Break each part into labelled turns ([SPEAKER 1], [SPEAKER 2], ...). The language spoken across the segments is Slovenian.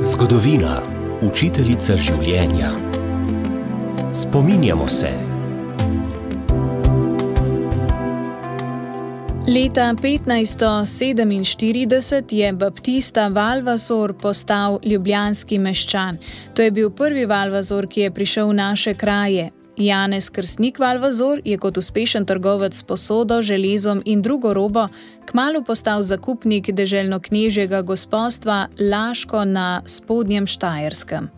[SPEAKER 1] Zgodovina, učiteljica življenja. Spominjamo se.
[SPEAKER 2] Leta 1547 je Baptista Valvasor postal ljubljanski meščan. To je bil prvi Valvasor, ki je prišel v naše kraje. Janez Krstnik Valvazor je kot uspešen trgovec s posodo, železom in drugo robo kmalo postal zakupnik deželno-knežjega gospodstva Laško na spodnjem Štajerskem.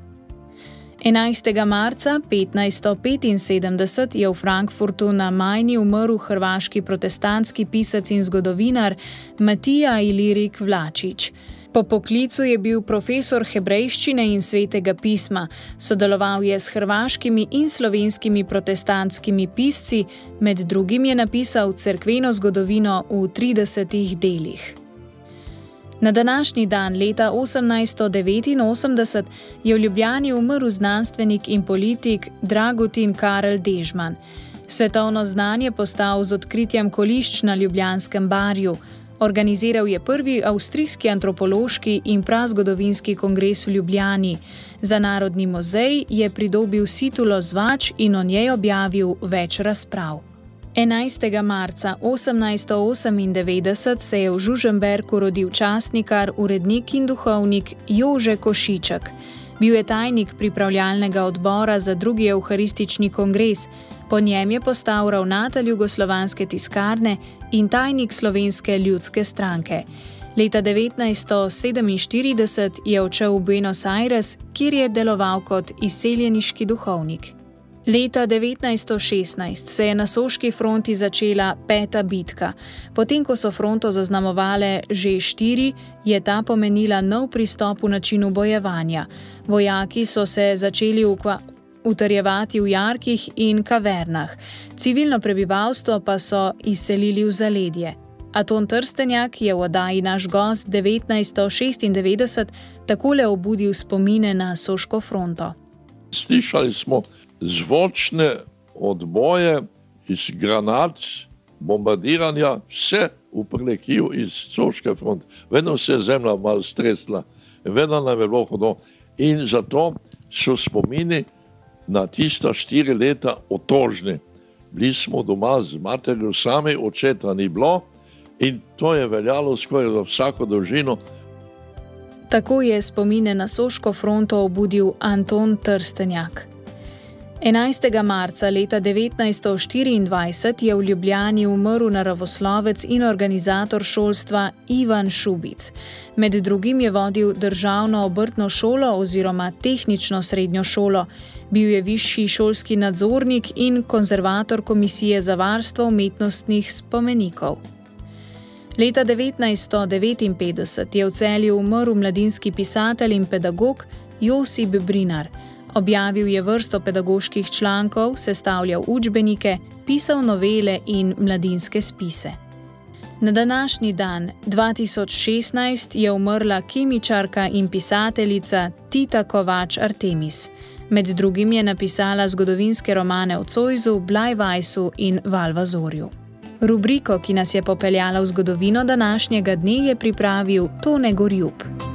[SPEAKER 2] 11. marca 1575 je v Frankfurtu na Majni umrl hrvaški protestantski pisec in zgodovinar Matija Ilirik Vlačič. Po poklicu je bil profesor hebrejščine in svetega pisma, sodeloval je s hrvaškimi in slovenskimi protestantskimi pisci, med drugim je napisal crkveno zgodovino v 30 delih. Na današnji dan, leta 1889, je v Ljubljani umrl znanstvenik in politik Dragutin Karel Dežman. Svetovno znanje postal z odkritjem kolišč na Ljubljanskem barju. Organiziral je prvi avstrijski antropološki in prazgodovinski kongres v Ljubljani. Za Narodni muzej je pridobil titulo zvač in o njej objavil več razprav. 11. marca 1898 se je v Žuženberku rodil časnikar, urednik in duhovnik Jože Košiček. Bil je tajnik pripravljalnega odbora za drugi Euharistični kongres, po njem je postal ravnatelj jugoslovanske tiskarne in tajnik slovenske ljudske stranke. Leta 1947 je odšel v Buenos Aires, kjer je deloval kot izseljeniški duhovnik. Leta 1916 se je na Soški fronti začela peta bitka. Potem, ko so fronto zaznamovale že štiri, je ta pomenila nov pristop v načinu bojevanja. Vojaki so se začeli utrjevati v jarkih in kavernah, civilno prebivalstvo pa so izselili v zaledje. Aton Trstenjak je v oddaji naš gost 1996 takole obudil spomine na Soško fronto.
[SPEAKER 3] Slišali smo zvočne odboje iz granat, bombardiranja, vse v prelekiju iz Soške fronte. Vedno se je zemlja malo stresla, vedno nam je bilo hodo. In zato so spomini na tista štiri leta otožni. Bili smo doma z materjo, sami očeta ni bilo in to je veljalo skoraj za vsako družino.
[SPEAKER 2] Tako je spomine na Soško fronto obudil Anton Trstenjak. 11. marca leta 1924 je v Ljubljani umrl naravoslovec in organizator šolstva Ivan Šubic. Med drugim je vodil državno obrtno šolo oziroma tehnično srednjo šolo, bil je višji šolski nadzornik in konzervator Komisije za varstvo umetnostnih spomenikov. Leta 1959 je v celju umrl mladinski pisatelj in pedagog Josip Brinar. Objavil je vrsto pedagoških člankov, sestavljal učbenike, pisal novele in mladinske spise. Na današnji dan, 2016, je umrla kemičarka in pisateljica Tita Kovač Artemis. Med drugim je napisala zgodovinske romane o Cojzu, Blajvajsu in Valvazorju. Rubriko, ki nas je popeljala v zgodovino današnjega dne, je pripravil Tone Gorjub.